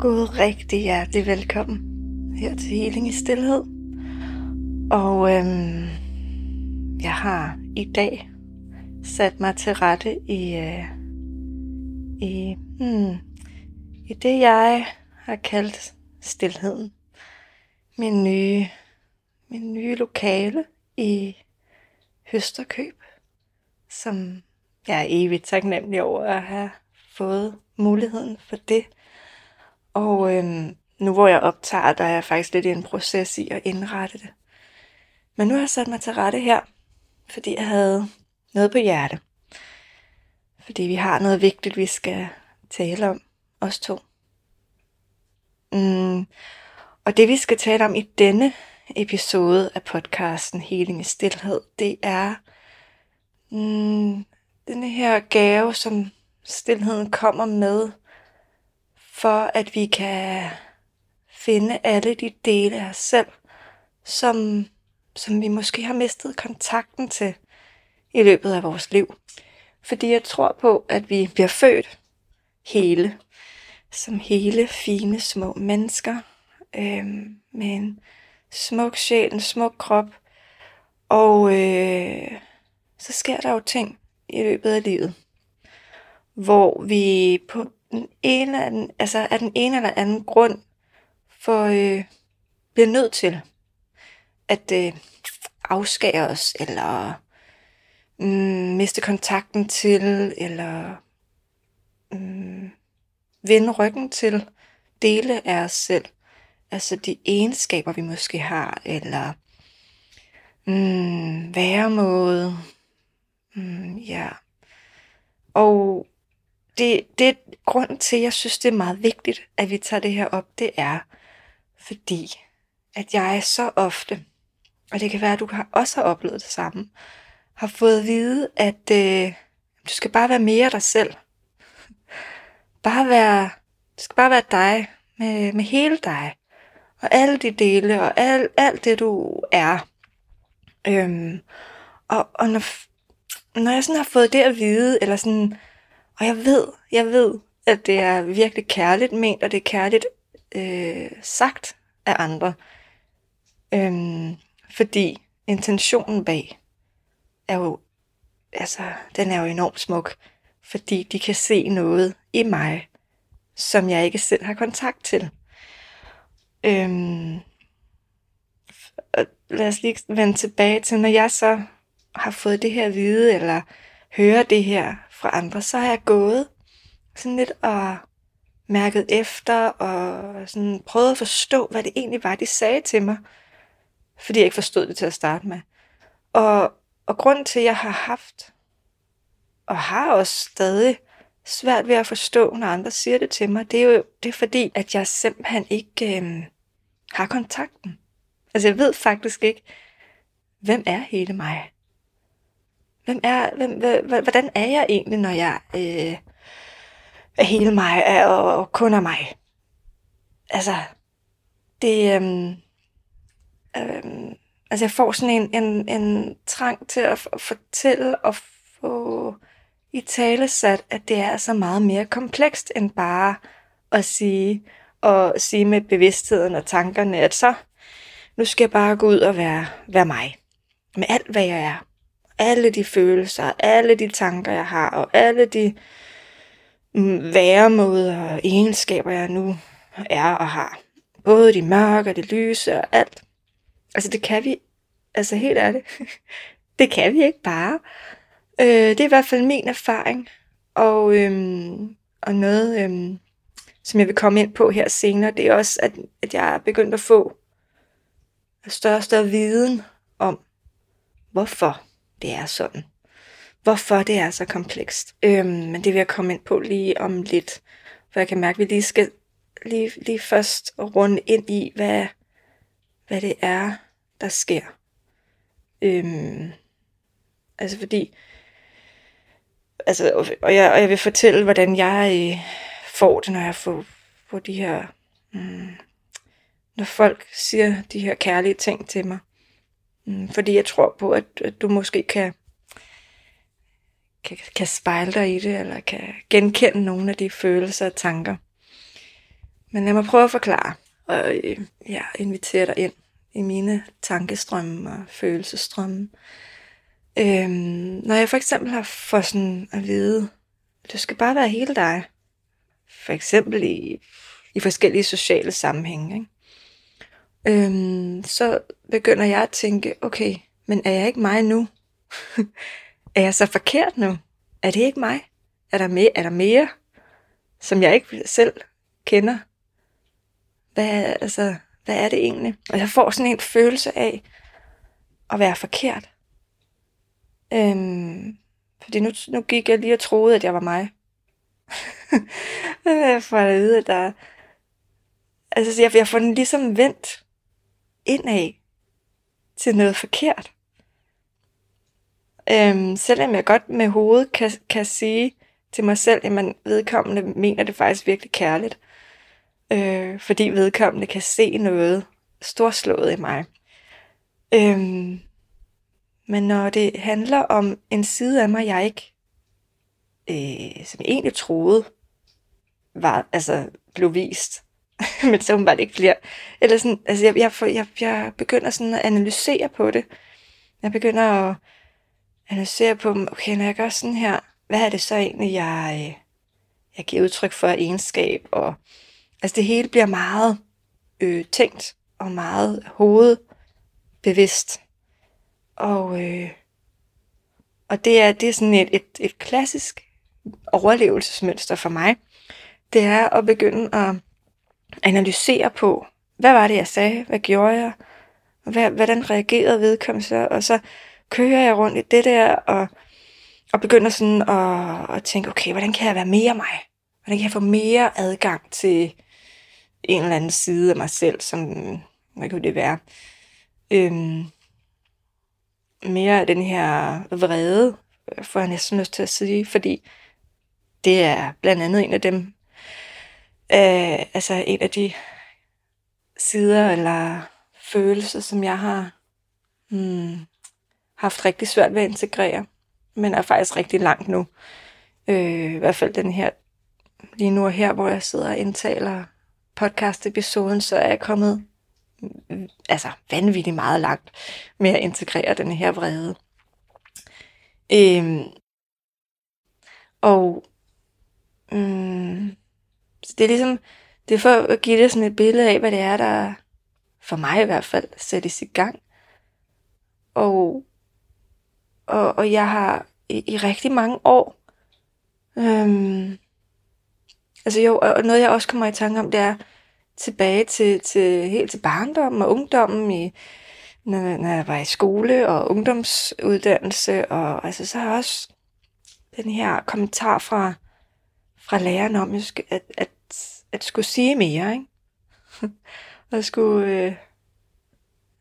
God rigtig hjertelig velkommen her til Healing i Stilhed. Og øhm, jeg har i dag sat mig til rette i, øh, i, hmm, i det, jeg har kaldt stilheden. Min nye, min nye lokale i Høsterkøb, som jeg er evigt taknemmelig over at have fået muligheden for det. Og øhm, nu hvor jeg optager, der er jeg faktisk lidt i en proces i at indrette det. Men nu har jeg sat mig til rette her, fordi jeg havde noget på hjerte. Fordi vi har noget vigtigt, vi skal tale om, os to. Mm, og det vi skal tale om i denne episode af podcasten Healing i Stilhed, det er mm, den her gave, som stillheden kommer med, for at vi kan finde alle de dele af os selv, som, som vi måske har mistet kontakten til i løbet af vores liv. Fordi jeg tror på, at vi bliver født hele, som hele, fine, små mennesker, øh, med en smuk sjæl, en smuk krop, og øh, så sker der jo ting i løbet af livet, hvor vi på den ene, af den, altså af den ene eller anden grund for, øh, bliver nødt til at øh, afskære os, eller øh, miste kontakten til, eller øh, vende ryggen til dele af os selv. Altså de egenskaber, vi måske har, eller mm, væremåde. Mm, ja. Og det, det er grund til, at jeg synes, det er meget vigtigt, at vi tager det her op. Det er, fordi at jeg så ofte, og det kan være, at du har også har oplevet det samme, har fået at vide, at øh, du skal bare være mere dig selv. Bare være, du skal bare være dig, med, med hele dig, og alle de dele, og alt, alt det du er. Øhm, og, og når, når jeg sådan har fået det at vide, eller sådan, og jeg ved, jeg ved, at det er virkelig kærligt ment, og det er kærligt øh, sagt af andre. Øhm, fordi intentionen bag er jo, altså, den er jo enormt smuk, fordi de kan se noget i mig, som jeg ikke selv har kontakt til. Øhm, lad os lige vende tilbage til, når jeg så har fået det her at vide, eller hører det her fra andre, så har jeg gået sådan lidt og mærket efter, og sådan prøvet at forstå, hvad det egentlig var, de sagde til mig, fordi jeg ikke forstod det til at starte med. Og, og grunden til, at jeg har haft, og har også stadig, svært ved at forstå, når andre siger det til mig, det er jo det er fordi, at jeg simpelthen ikke øh, har kontakten. Altså jeg ved faktisk ikke, hvem er hele mig? Hvem er, hvem, hvordan er jeg egentlig, når jeg øh, er hele mig er, og, og kun er mig? Altså, det, øhm, øhm, altså jeg får sådan en, en, en trang til at, at fortælle og få i tale sat, at det er så meget mere komplekst end bare at sige, og sige med bevidstheden og tankerne, at så, nu skal jeg bare gå ud og være, være mig. Med alt, hvad jeg er alle de følelser, alle de tanker, jeg har, og alle de mm, væremåder og egenskaber, jeg nu er og har. Både de mørke og de lyse og alt. Altså det kan vi, altså helt ærligt, det kan vi ikke bare. Øh, det er i hvert fald min erfaring, og, øhm, og noget, øhm, som jeg vil komme ind på her senere, det er også, at, at jeg er begyndt at få større og større viden om, hvorfor det er sådan. Hvorfor det er så komplekst. Øhm, men det vil jeg komme ind på lige om lidt. For jeg kan mærke, at vi lige skal lige, lige først runde ind i, hvad, hvad det er, der sker. Øhm, altså fordi, altså, og, jeg, og jeg vil fortælle, hvordan jeg øh, får det, når jeg får, får de her, mm, når folk siger de her kærlige ting til mig. Mm, fordi jeg tror på, at, at du måske kan, kan, kan spejle dig i det, eller kan genkende nogle af de følelser og tanker. Men lad mig prøve at forklare, og øh, ja, invitere dig ind i mine tankestrømme og følelsestrømme. Øhm, når jeg for eksempel har fået sådan at vide, du skal bare være hele dig. For eksempel i, i forskellige sociale sammenhænge. Ikke? Øhm, så begynder jeg at tænke, okay, men er jeg ikke mig nu? er jeg så forkert nu? Er det ikke mig? Er der mere, er der mere som jeg ikke selv kender? Hvad, altså, hvad er det egentlig? Og jeg får sådan en følelse af at være forkert. Øhm, fordi nu, nu gik jeg lige og troede, at jeg var mig. jeg får at vide, at der... Altså, jeg, jeg får den ligesom vendt indad til noget forkert. Øhm, selvom jeg godt med hovedet kan, kan sige til mig selv, at man vedkommende mener det faktisk virkelig kærligt. Øh, fordi vedkommende kan se noget storslået i mig. Øhm, men når det handler om en side af mig, jeg ikke, øh, som jeg egentlig troede, var, altså, blev vist, men så bare ikke bliver. Eller sådan, altså jeg, jeg, jeg, jeg begynder sådan at analysere på det. Jeg begynder at analysere på, okay, når jeg gør sådan her, hvad er det så egentlig, jeg, jeg giver udtryk for egenskab? Og, altså det hele bliver meget øh, tænkt og meget hovedbevidst. Og, øh, og det er, det er sådan et, et, et klassisk overlevelsesmønster for mig. Det er at begynde at analysere på, hvad var det, jeg sagde? Hvad gjorde jeg? Hvad, hvordan reagerede vedkommende så? Og så kører jeg rundt i det der, og, og begynder sådan at, at tænke, okay, hvordan kan jeg være mere mig? Hvordan kan jeg få mere adgang til en eller anden side af mig selv, som, hvad kunne det være? Øhm, mere af den her vrede, får jeg næsten lyst til at sige, fordi det er blandt andet en af dem, øh, altså en af de sider eller følelser, som jeg har hmm, haft rigtig svært ved at integrere, men er faktisk rigtig langt nu. Øh, I hvert fald den her, lige nu og her, hvor jeg sidder og indtaler podcast-episoden, så er jeg kommet mm, altså vanvittigt meget langt med at integrere den her vrede. Øhm, og øhm, så det er ligesom, det er for at give dig sådan et billede af, hvad det er, der for mig i hvert fald sættes i gang. Og, og, og jeg har i, i rigtig mange år, øhm, altså jo, og noget jeg også kommer i tanke om, det er, tilbage til, til helt til barndommen og ungdommen, i, når, når jeg var i skole og ungdomsuddannelse, og altså så har jeg også den her kommentar fra, fra læreren om, at, at, at, at skulle sige mere, ikke? og skulle, øh,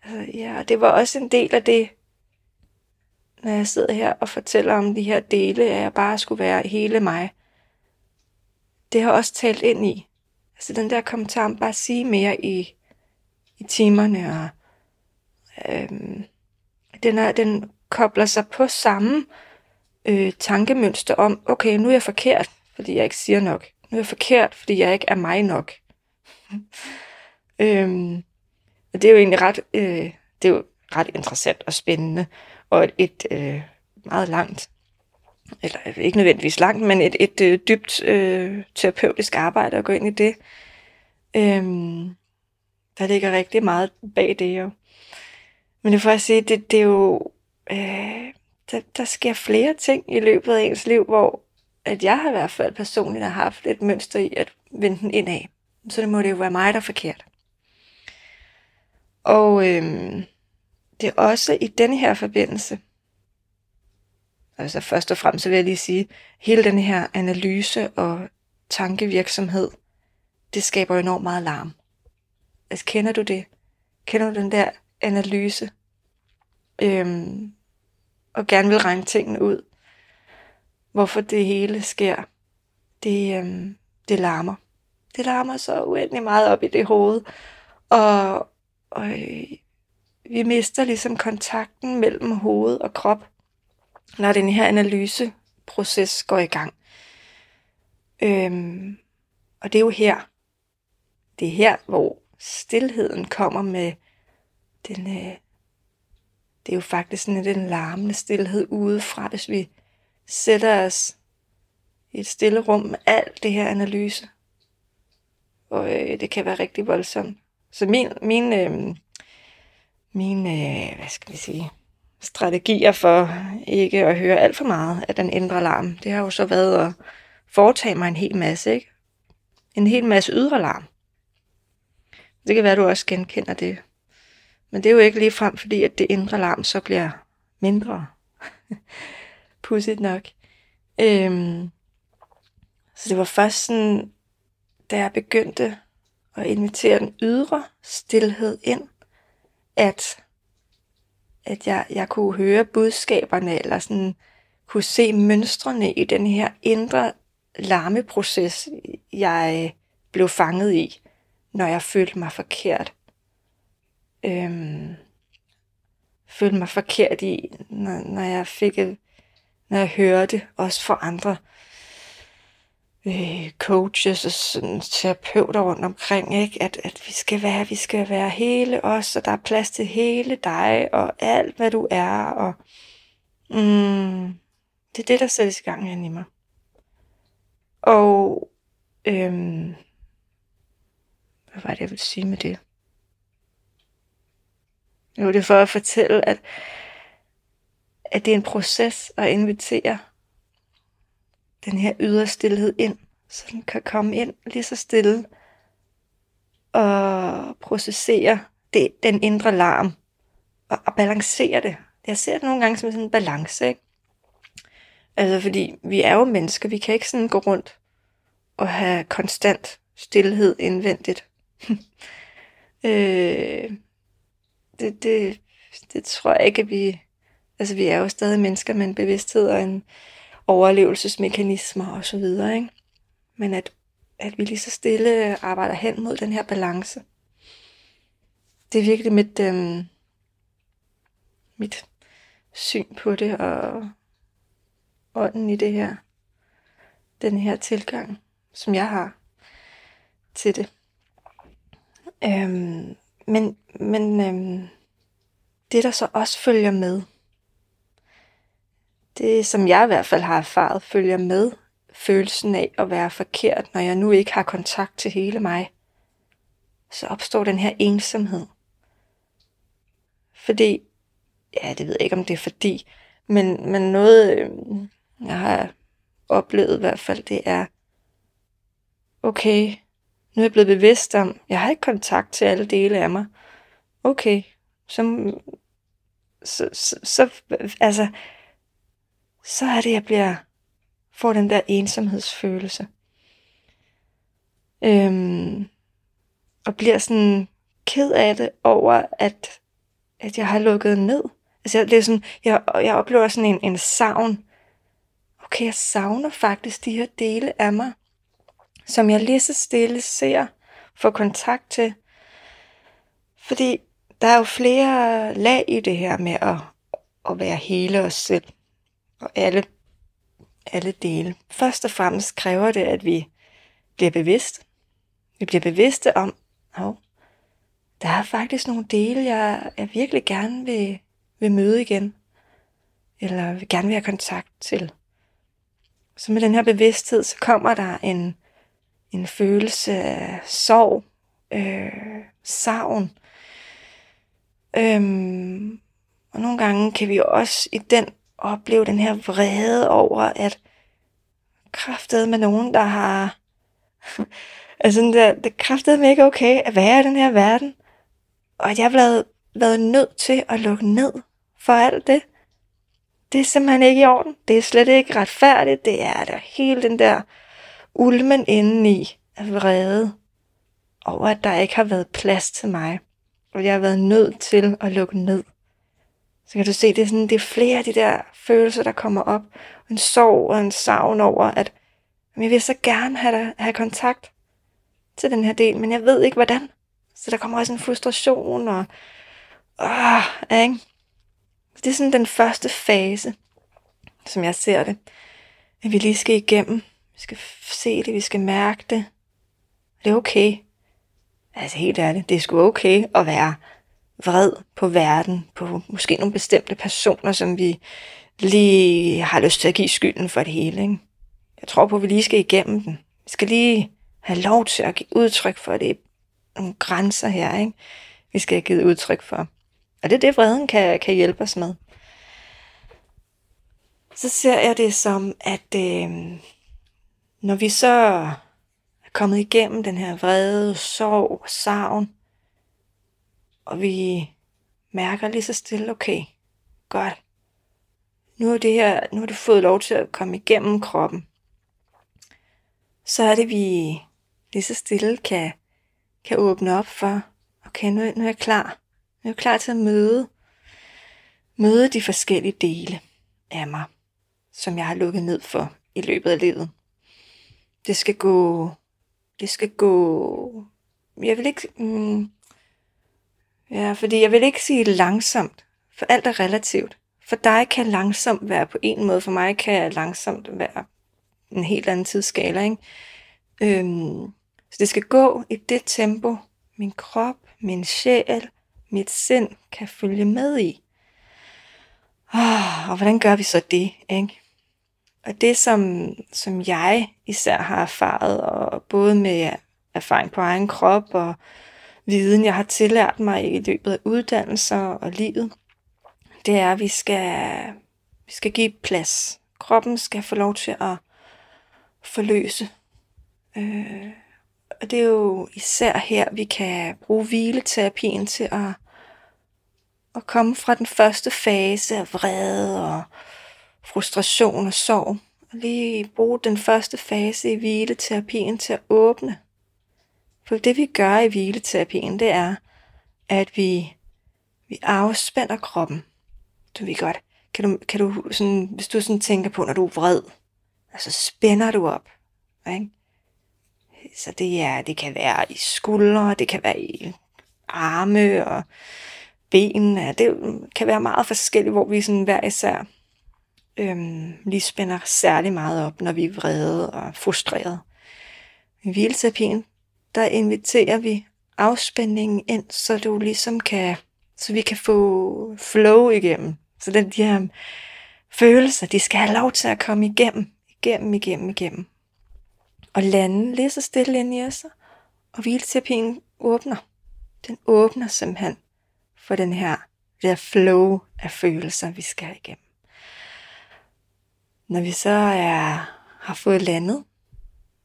altså, ja, det var også en del af det, når jeg sidder her og fortæller om de her dele, at jeg bare skulle være hele mig. Det har også talt ind i, Altså den der kommentar om bare at sige mere i, i timerne, og øhm, den, er, den kobler sig på samme øh, tankemønster om, okay, nu er jeg forkert, fordi jeg ikke siger nok. Nu er jeg forkert, fordi jeg ikke er mig nok. øhm, og det er jo egentlig ret, øh, det er jo ret interessant og spændende, og et, et øh, meget langt eller øh, ikke nødvendigvis langt, men et, et, øh, dybt øh, terapeutisk arbejde at gå ind i det. Øhm, der ligger rigtig meget bag det jo. Men det får jeg sige, det, det er jo, øh, der, der sker flere ting i løbet af ens liv, hvor at jeg har i hvert fald personligt har haft et mønster i at vende den indad. Så det må det jo være mig, der er forkert. Og øhm, det er også i denne her forbindelse, Altså først og fremmest så vil jeg lige sige, hele den her analyse og tankevirksomhed, det skaber enormt meget larm. Altså kender du det? Kender du den der analyse? Øhm, og gerne vil regne tingene ud. Hvorfor det hele sker. Det, øhm, det larmer. Det larmer så uendelig meget op i det hoved. Og, og øh, vi mister ligesom kontakten mellem hoved og krop når den her analyseproces går i gang. Øhm, og det er jo her, det er her, hvor stillheden kommer med den, øh, det er jo faktisk sådan den larmende stillhed udefra, hvis vi sætter os i et stille rum med alt det her analyse. Og øh, det kan være rigtig voldsomt. Så min, min, øh, min øh, hvad skal vi sige, strategier for ikke at høre alt for meget af den indre larm, det har jo så været at foretage mig en hel masse, ikke? En hel masse ydre larm. Det kan være, at du også genkender det. Men det er jo ikke lige frem, fordi at det indre larm så bliver mindre. Pudsigt nok. Øhm, så det var først sådan, da jeg begyndte at invitere den ydre stillhed ind, at, at jeg, jeg kunne høre budskaberne, eller sådan kunne se mønstrene i den her indre larmeproces, jeg blev fanget i, når jeg følte mig forkert. Øhm, følte mig forkert i, når, når jeg fik, når jeg hørte også for andre øh, coaches og sådan, terapeuter rundt omkring, ikke? At, at vi skal være, vi skal være hele os, og der er plads til hele dig, og alt hvad du er, og mm, det er det, der sættes i gang i mig. Og øhm, hvad var det, jeg ville sige med det? Jo, det er for at fortælle, at, at det er en proces at invitere den her ydre stillhed ind, så den kan komme ind lige så stille og processere det, den indre larm og, og balancere det. Jeg ser det nogle gange som sådan en balance, ikke? Altså, fordi vi er jo mennesker, vi kan ikke sådan gå rundt og have konstant stillhed indvendigt. øh, det, det, det tror jeg ikke, at vi... Altså, vi er jo stadig mennesker med en bevidsthed og en overlevelsesmekanismer og så videre, ikke? Men at, at vi lige så stille arbejder hen mod den her balance. Det er virkelig mit, øhm, mit syn på det, og ånden i det her, den her tilgang, som jeg har til det. Øhm, men men øhm, det, der så også følger med, det som jeg i hvert fald har erfaret, følger med følelsen af at være forkert, når jeg nu ikke har kontakt til hele mig, så opstår den her ensomhed. Fordi, ja, det ved jeg ikke, om det er fordi, men, men noget, øh, jeg har oplevet i hvert fald, det er, okay, nu er jeg blevet bevidst om, jeg har ikke kontakt til alle dele af mig. Okay, så, så, så, så altså, så er det, jeg bliver, får den der ensomhedsfølelse. Øhm, og bliver sådan ked af det over, at, at jeg har lukket ned. Altså, det er sådan, jeg, jeg oplever sådan en, en savn. Okay, jeg savner faktisk de her dele af mig, som jeg lige så stille ser, får kontakt til. Fordi der er jo flere lag i det her med at, at være hele os selv. Og alle, alle dele. Først og fremmest kræver det, at vi bliver bevidst. Vi bliver bevidste om, at der er faktisk nogle dele, jeg, jeg virkelig gerne vil, vil møde igen. Eller vil gerne vil have kontakt til. Så med den her bevidsthed, så kommer der en, en følelse af sorg, øh, savn. Øhm, og nogle gange kan vi også i den opleve den her vrede over, at kraftet med nogen, der har... altså, der, det kraftede mig ikke okay at være i den her verden. Og at jeg har været, været nødt til at lukke ned for alt det. Det er simpelthen ikke i orden. Det er slet ikke retfærdigt. Det er der hele den der ulmen indeni af vrede over, at der ikke har været plads til mig. Og jeg har været nødt til at lukke ned. Så kan du se, det er, sådan, det er flere af de der følelser, der kommer op. En sorg og en savn over, at jeg vil så gerne have, have kontakt til den her del, men jeg ved ikke hvordan. Så der kommer også en frustration og... Øh, ikke? Så det er sådan den første fase, som jeg ser det. At vi lige skal igennem. Vi skal se det, vi skal mærke det. Det er okay. Altså helt ærligt, det er sgu okay at være vred på verden, på måske nogle bestemte personer, som vi lige har lyst til at give skylden for det hele. Ikke? Jeg tror på, at vi lige skal igennem den. Vi skal lige have lov til at give udtryk for det. Nogle grænser her, ikke? vi skal have givet udtryk for. Og det er det, vreden kan, kan hjælpe os med. Så ser jeg det som, at øh, når vi så er kommet igennem den her vrede, sorg og savn, og vi mærker lige så stille, okay, godt, nu er det her, nu har du fået lov til at komme igennem kroppen, så er det, vi lige så stille kan, kan åbne op for, okay, nu, nu er jeg klar. Nu er jeg klar til at møde, møde de forskellige dele af mig, som jeg har lukket ned for i løbet af livet. Det skal gå, det skal gå, jeg vil ikke, mm, ja, fordi jeg vil ikke sige langsomt, for alt er relativt. For dig kan langsomt være på en måde, for mig kan langsomt være en helt anden tidsskala. Ikke? Øhm, så det skal gå i det tempo, min krop, min sjæl, mit sind kan følge med i. Oh, og hvordan gør vi så det? Ikke? Og det, som, som jeg især har erfaret, og både med erfaring på egen krop og viden, jeg har tillært mig i løbet af uddannelser og livet, det er, at vi skal, vi skal give plads. Kroppen skal få lov til at forløse. Øh, og det er jo især her, vi kan bruge hvileterapien til at, at komme fra den første fase af vrede og frustration og sorg. Og lige bruge den første fase i hvileterapien til at åbne. For det vi gør i hvileterapien, det er, at vi, vi afspænder kroppen. Du ved godt, kan du, kan du sådan, hvis du sådan tænker på, når du er vred, altså spænder du op. Ikke? Så det, er, det kan være i skuldre, det kan være i arme og ben. Det kan være meget forskelligt, hvor vi sådan hver især øhm, lige spænder særlig meget op, når vi er vrede og frustreret. I hvileterapien, der inviterer vi afspændingen ind, så du ligesom kan, så vi kan få flow igennem. Så den, de her følelser, de skal have lov til at komme igennem, igennem, igennem, igennem og lande lige så stille ind i os, og hvileterapien åbner. Den åbner simpelthen for den her, det her flow af følelser, vi skal igennem. Når vi så er, har fået landet,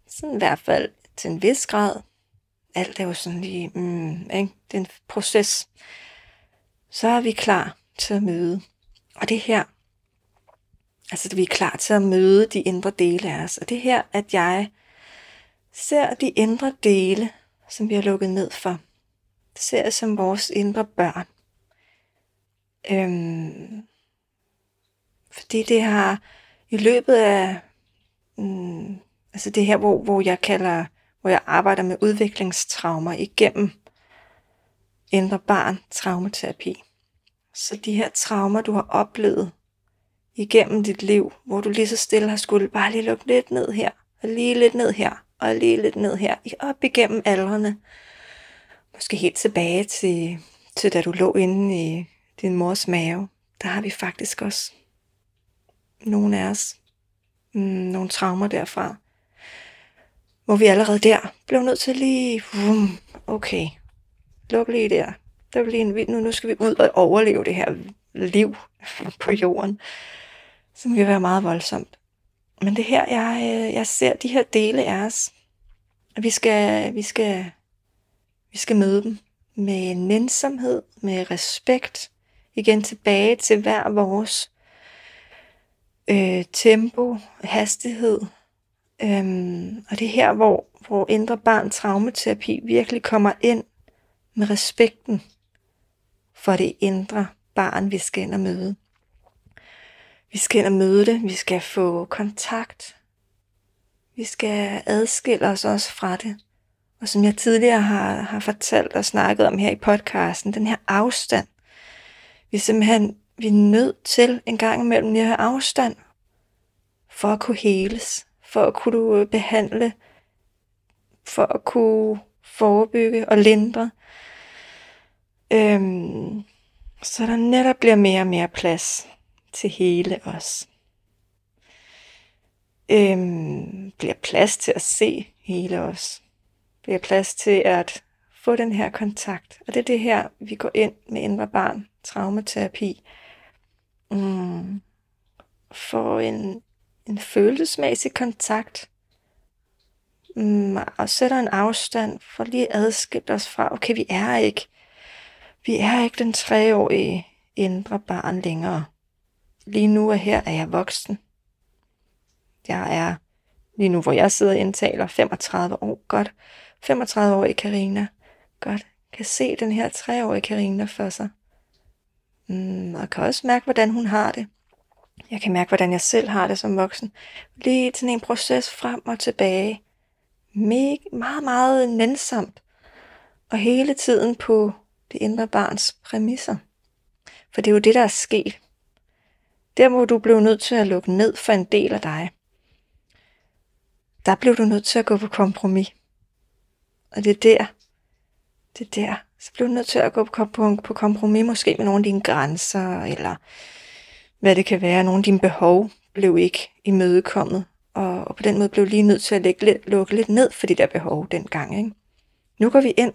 sådan i hvert fald til en vis grad, alt er jo sådan lige, mm, ikke? det er en proces, så er vi klar til at møde. Og det her, altså vi er klar til at møde de indre dele af os. Og det her, at jeg ser de indre dele, som vi har lukket ned for. Det ser jeg som vores indre børn. Øhm, fordi det har i løbet af, mm, altså det her, hvor, hvor jeg kalder, hvor jeg arbejder med udviklingstraumer igennem indre barn traumaterapi. Så de her traumer, du har oplevet igennem dit liv, hvor du lige så stille har skulle bare lige lukke lidt ned her, og lige lidt ned her, og lige lidt ned her, op igennem aldrene. Måske helt tilbage til, til da du lå inde i din mors mave. Der har vi faktisk også nogle af os mm, nogle traumer derfra. Hvor vi allerede der blev nødt til lige, okay, luk lige der. Der vil en nu, nu skal vi ud og overleve det her liv på jorden, som kan være meget voldsomt. Men det her, jeg, øh, jeg ser de her dele af os. Vi skal, vi skal, vi skal møde dem med nænsomhed, med respekt. Igen tilbage til hver vores øh, tempo, hastighed. Øhm, og det er her, hvor, hvor indre barn traumaterapi virkelig kommer ind med respekten for det indre barn, vi skal ind og møde. Vi skal ind og møde det, vi skal få kontakt. Vi skal adskille os også fra det. Og som jeg tidligere har, har fortalt og snakket om her i podcasten, den her afstand. Vi er simpelthen vi er nødt til en gang imellem at have afstand for at kunne heles, for at kunne øh, behandle, for at kunne forebygge og lindre. Øhm, så der netop bliver mere og mere plads til hele os. Øhm, bliver plads til at se hele os. Bliver plads til at få den her kontakt. Og det er det her, vi går ind med indre barn, traumaterapi. Mm, få en, en følelsesmæssig kontakt. Mm, og sætter en afstand for lige adskilt os fra, okay, vi er ikke, vi er ikke den treårige indre barn længere. Lige nu og her er jeg voksen. Jeg er lige nu, hvor jeg sidder og indtaler 35 år. Godt. 35 år i Karina. Godt. Kan se den her treårige Karina for sig. Mm, og kan også mærke, hvordan hun har det. Jeg kan mærke, hvordan jeg selv har det som voksen. Lige sådan en proces frem og tilbage. Mega, meget, meget nænsomt. Og hele tiden på det indre barns præmisser. For det er jo det, der er sket. Der hvor du blev nødt til at lukke ned for en del af dig. Der blev du nødt til at gå på kompromis. Og det er der, det er der, så blev du nødt til at gå på, på kompromis måske med nogle af dine grænser, eller hvad det kan være. Nogle af dine behov blev ikke imødekommet, og, og på den måde blev lige nødt til at lægge lidt, lukke lidt ned for de der behov dengang. Ikke? Nu går vi ind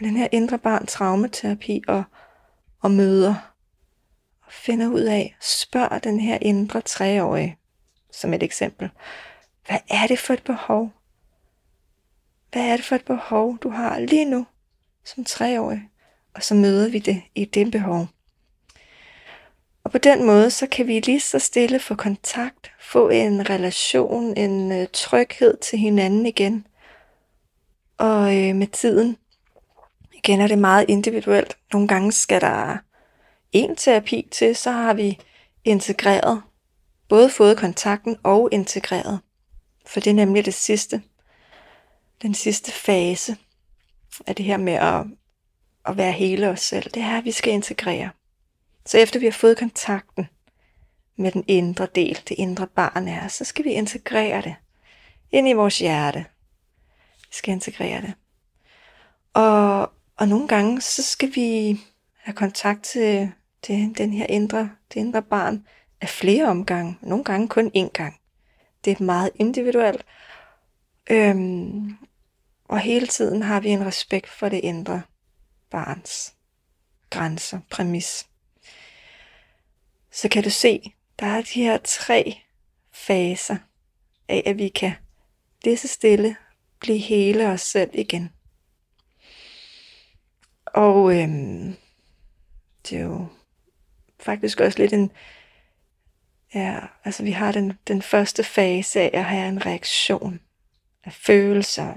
med den her indre barn traumaterapi og, og møder og finder ud af, spørger den her indre treårige, som et eksempel, hvad er det for et behov? Hvad er det for et behov, du har lige nu som treårig? Og så møder vi det i det behov. Og på den måde, så kan vi lige så stille få kontakt, få en relation, en øh, tryghed til hinanden igen. Og øh, med tiden, igen er det meget individuelt. Nogle gange skal der en terapi til, så har vi integreret, både fået kontakten og integreret. For det er nemlig det sidste, den sidste fase af det her med at, at være hele os selv. Det er, at vi skal integrere. Så efter vi har fået kontakten med den indre del, det indre barn er, så skal vi integrere det ind i vores hjerte. Vi skal integrere det. Og, og nogle gange, så skal vi have kontakt til, til den her indre, det indre barn af flere omgange. Nogle gange kun én gang. Det er meget individuelt. Øhm, og hele tiden har vi en respekt for det indre barns grænser, præmis så kan du se, der er de her tre faser af, at vi kan lige så stille blive hele os selv igen. Og øhm, det er jo faktisk også lidt en, ja, altså vi har den, den første fase af at have en reaktion af følelser.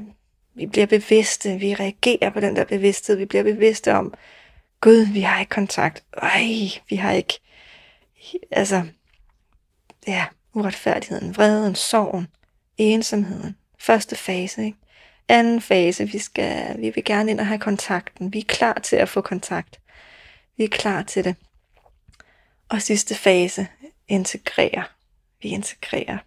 Vi bliver bevidste, vi reagerer på den der bevidsthed, vi bliver bevidste om, Gud, vi har ikke kontakt. Ej, vi har ikke altså, ja, uretfærdigheden, vreden, sorgen, ensomheden. Første fase, ikke? Anden fase, vi, skal, vi vil gerne ind og have kontakten. Vi er klar til at få kontakt. Vi er klar til det. Og sidste fase, integrere. Vi integrerer.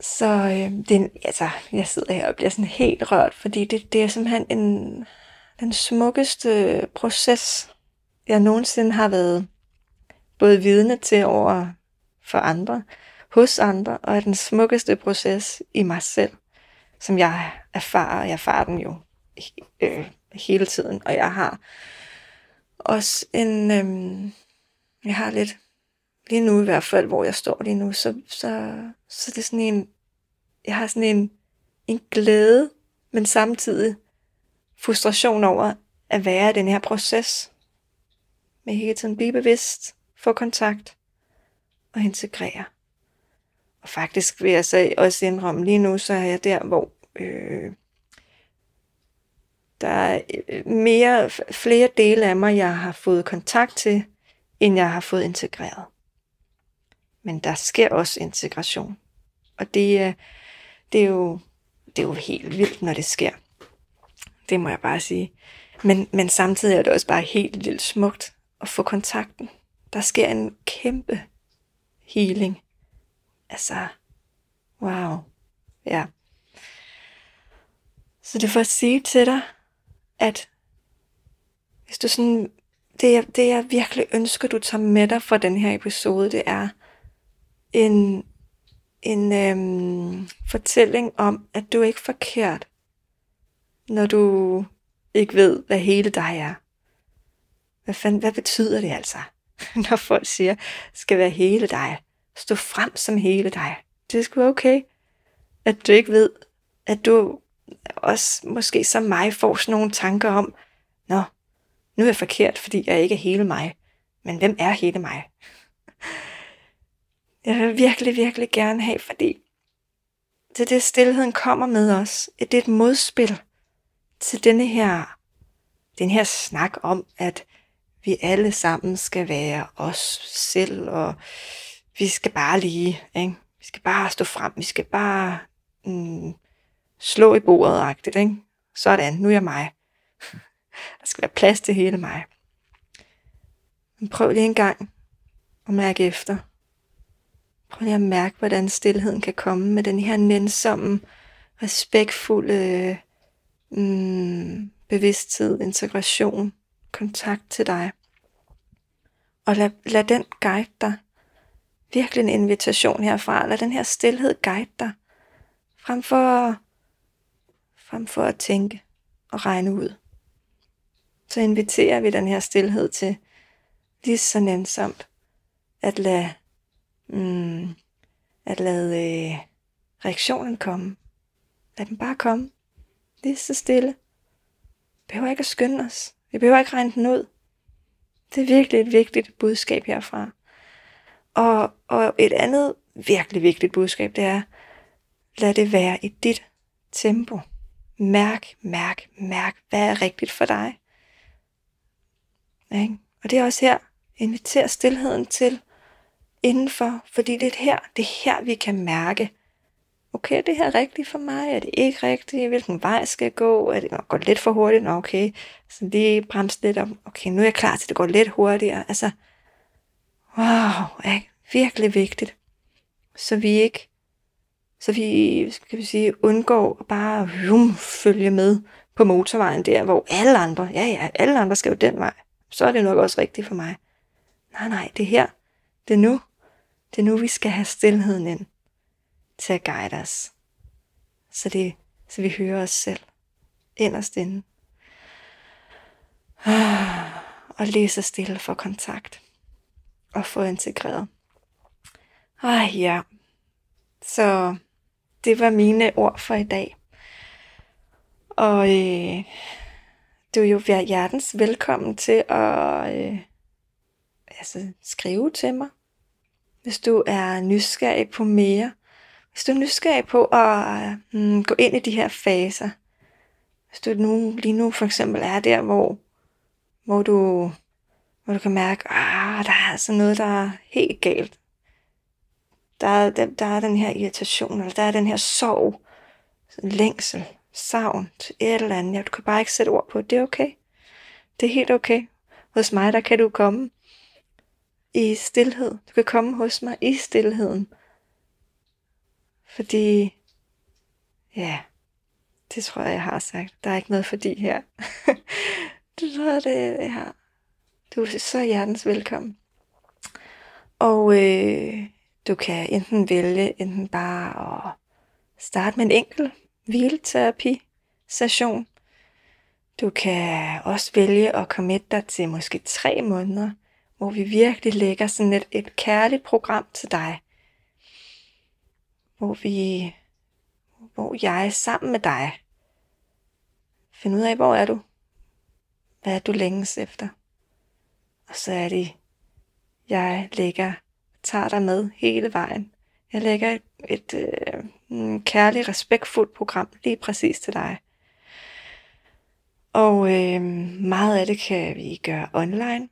Så øh, det, altså, jeg sidder her og bliver sådan helt rørt, fordi det, det er simpelthen en, den smukkeste proces, jeg nogensinde har været både vidne til over for andre, hos andre, og er den smukkeste proces i mig selv, som jeg erfarer. Jeg erfarer den jo øh, hele tiden, og jeg har også en, øh, jeg har lidt, lige nu i hvert fald, hvor jeg står lige nu, så, så, så det er sådan en, jeg har sådan en, en glæde, men samtidig frustration over at være i den her proces, med hele tiden blive bevidst, få kontakt og integrere. Og faktisk vil jeg så også indrømme, lige nu så er jeg der, hvor øh, der er øh, mere, flere dele af mig, jeg har fået kontakt til, end jeg har fået integreret. Men der sker også integration. Og det, øh, det, er jo, det er jo helt vildt, når det sker. Det må jeg bare sige. Men, men samtidig er det også bare helt vildt smukt, at få kontakten. Der sker en kæmpe healing. Altså, wow. Ja. Så det er for at sige til dig, at hvis du sådan, det, jeg, det jeg virkelig ønsker, du tager med dig fra den her episode, det er en, en øhm, fortælling om, at du er ikke forkert, når du ikke ved, hvad hele dig er. Hvad, fanden, hvad betyder det altså, når folk siger, skal være hele dig? Stå frem som hele dig. Det er sgu okay, at du ikke ved, at du også måske som mig får sådan nogle tanker om, nå, nu er jeg forkert, fordi jeg ikke er hele mig. Men hvem er hele mig? Jeg vil virkelig, virkelig gerne have, fordi det er det, stillheden kommer med os. Det er et modspil til denne her, den her snak om, at vi alle sammen skal være os selv, og vi skal bare lige, ikke? vi skal bare stå frem, vi skal bare mm, slå i bordet, agtigt, ikke? Sådan, nu er jeg mig. Der skal være plads til hele mig. Men prøv lige en gang at mærke efter. Prøv lige at mærke, hvordan stillheden kan komme med den her nænsomme, respektfulde mm, bevidsthed, integration, kontakt til dig. Og lad, lad den guide dig. Virkelig en invitation herfra. Lad den her stillhed guide dig. Frem for, frem for at tænke og regne ud. Så inviterer vi den her stillhed til lige så nænsomt at lade, mm, at lade øh, reaktionen komme. Lad den bare komme. Lige så stille. Behøver ikke at skynde os. Vi behøver ikke regne den ud. Det er virkelig et vigtigt budskab herfra. Og, og et andet virkelig vigtigt budskab, det er, lad det være i dit tempo. Mærk, mærk, mærk, hvad er rigtigt for dig. Ikke? Og det er også her, inviter stillheden til indenfor, fordi det er her, det er her, vi kan mærke, okay, det her er rigtigt for mig? Er det ikke rigtigt? Hvilken vej skal jeg gå? Er det går lidt for hurtigt? Nå, okay, så lige bremse lidt om. Okay, nu er jeg klar til, at det går lidt hurtigere. Altså, wow, er virkelig vigtigt. Så vi ikke, så vi, skal vi sige, undgår at bare hum, følge med på motorvejen der, hvor alle andre, ja ja, alle andre skal jo den vej. Så er det nok også rigtigt for mig. Nej, nej, det her. Det er nu. Det er nu, vi skal have stillheden ind til at guide os. Så, det, så vi hører os selv inderst inde. Og læser stille for kontakt. Og få integreret. Ah ja. Så det var mine ord for i dag. Og øh, du er jo hjertens velkommen til at øh, altså, skrive til mig, hvis du er nysgerrig på mere hvis du er nysgerrig på at mm, gå ind i de her faser, hvis du nu, lige nu for eksempel er der, hvor, hvor, du, hvor du kan mærke, at der er altså noget, der er helt galt. Der er, der, der er den her irritation, eller der er den her sorg, længsel, savn et eller andet. Ja, du kan bare ikke sætte ord på det. Det er okay. Det er helt okay. Hos mig, der kan du komme i stillhed. Du kan komme hos mig i stillheden fordi, ja, det tror jeg, jeg har sagt. Der er ikke noget fordi her. det tror jeg, det jeg har. Du er så hjertens velkommen. Og øh, du kan enten vælge enten bare at starte med en enkel hvileterapi-session. Du kan også vælge at komme dig til måske tre måneder, hvor vi virkelig lægger sådan et, et kærligt program til dig, hvor vi, hvor jeg er sammen med dig, finder ud af, hvor er du? Hvad er du længes efter? Og så er det, jeg lægger, tager dig med hele vejen. Jeg lægger et, et øh, kærligt, respektfuldt program lige præcis til dig. Og øh, meget af det kan vi gøre online.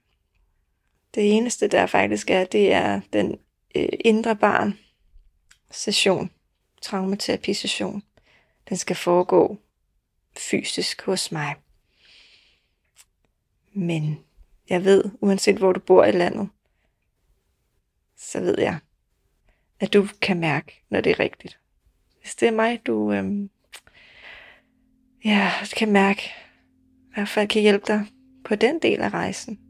Det eneste, der faktisk er, det er den øh, indre barn, session, traumaterapisession, den skal foregå fysisk hos mig. Men jeg ved, uanset hvor du bor i landet, så ved jeg, at du kan mærke, når det er rigtigt. Hvis det er mig, du, øhm, ja, kan mærke, i hvert fald kan hjælpe dig på den del af rejsen,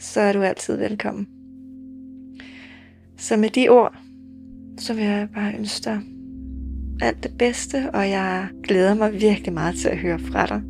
så er du altid velkommen. Så med de ord, så vil jeg bare ønske dig alt det bedste, og jeg glæder mig virkelig meget til at høre fra dig.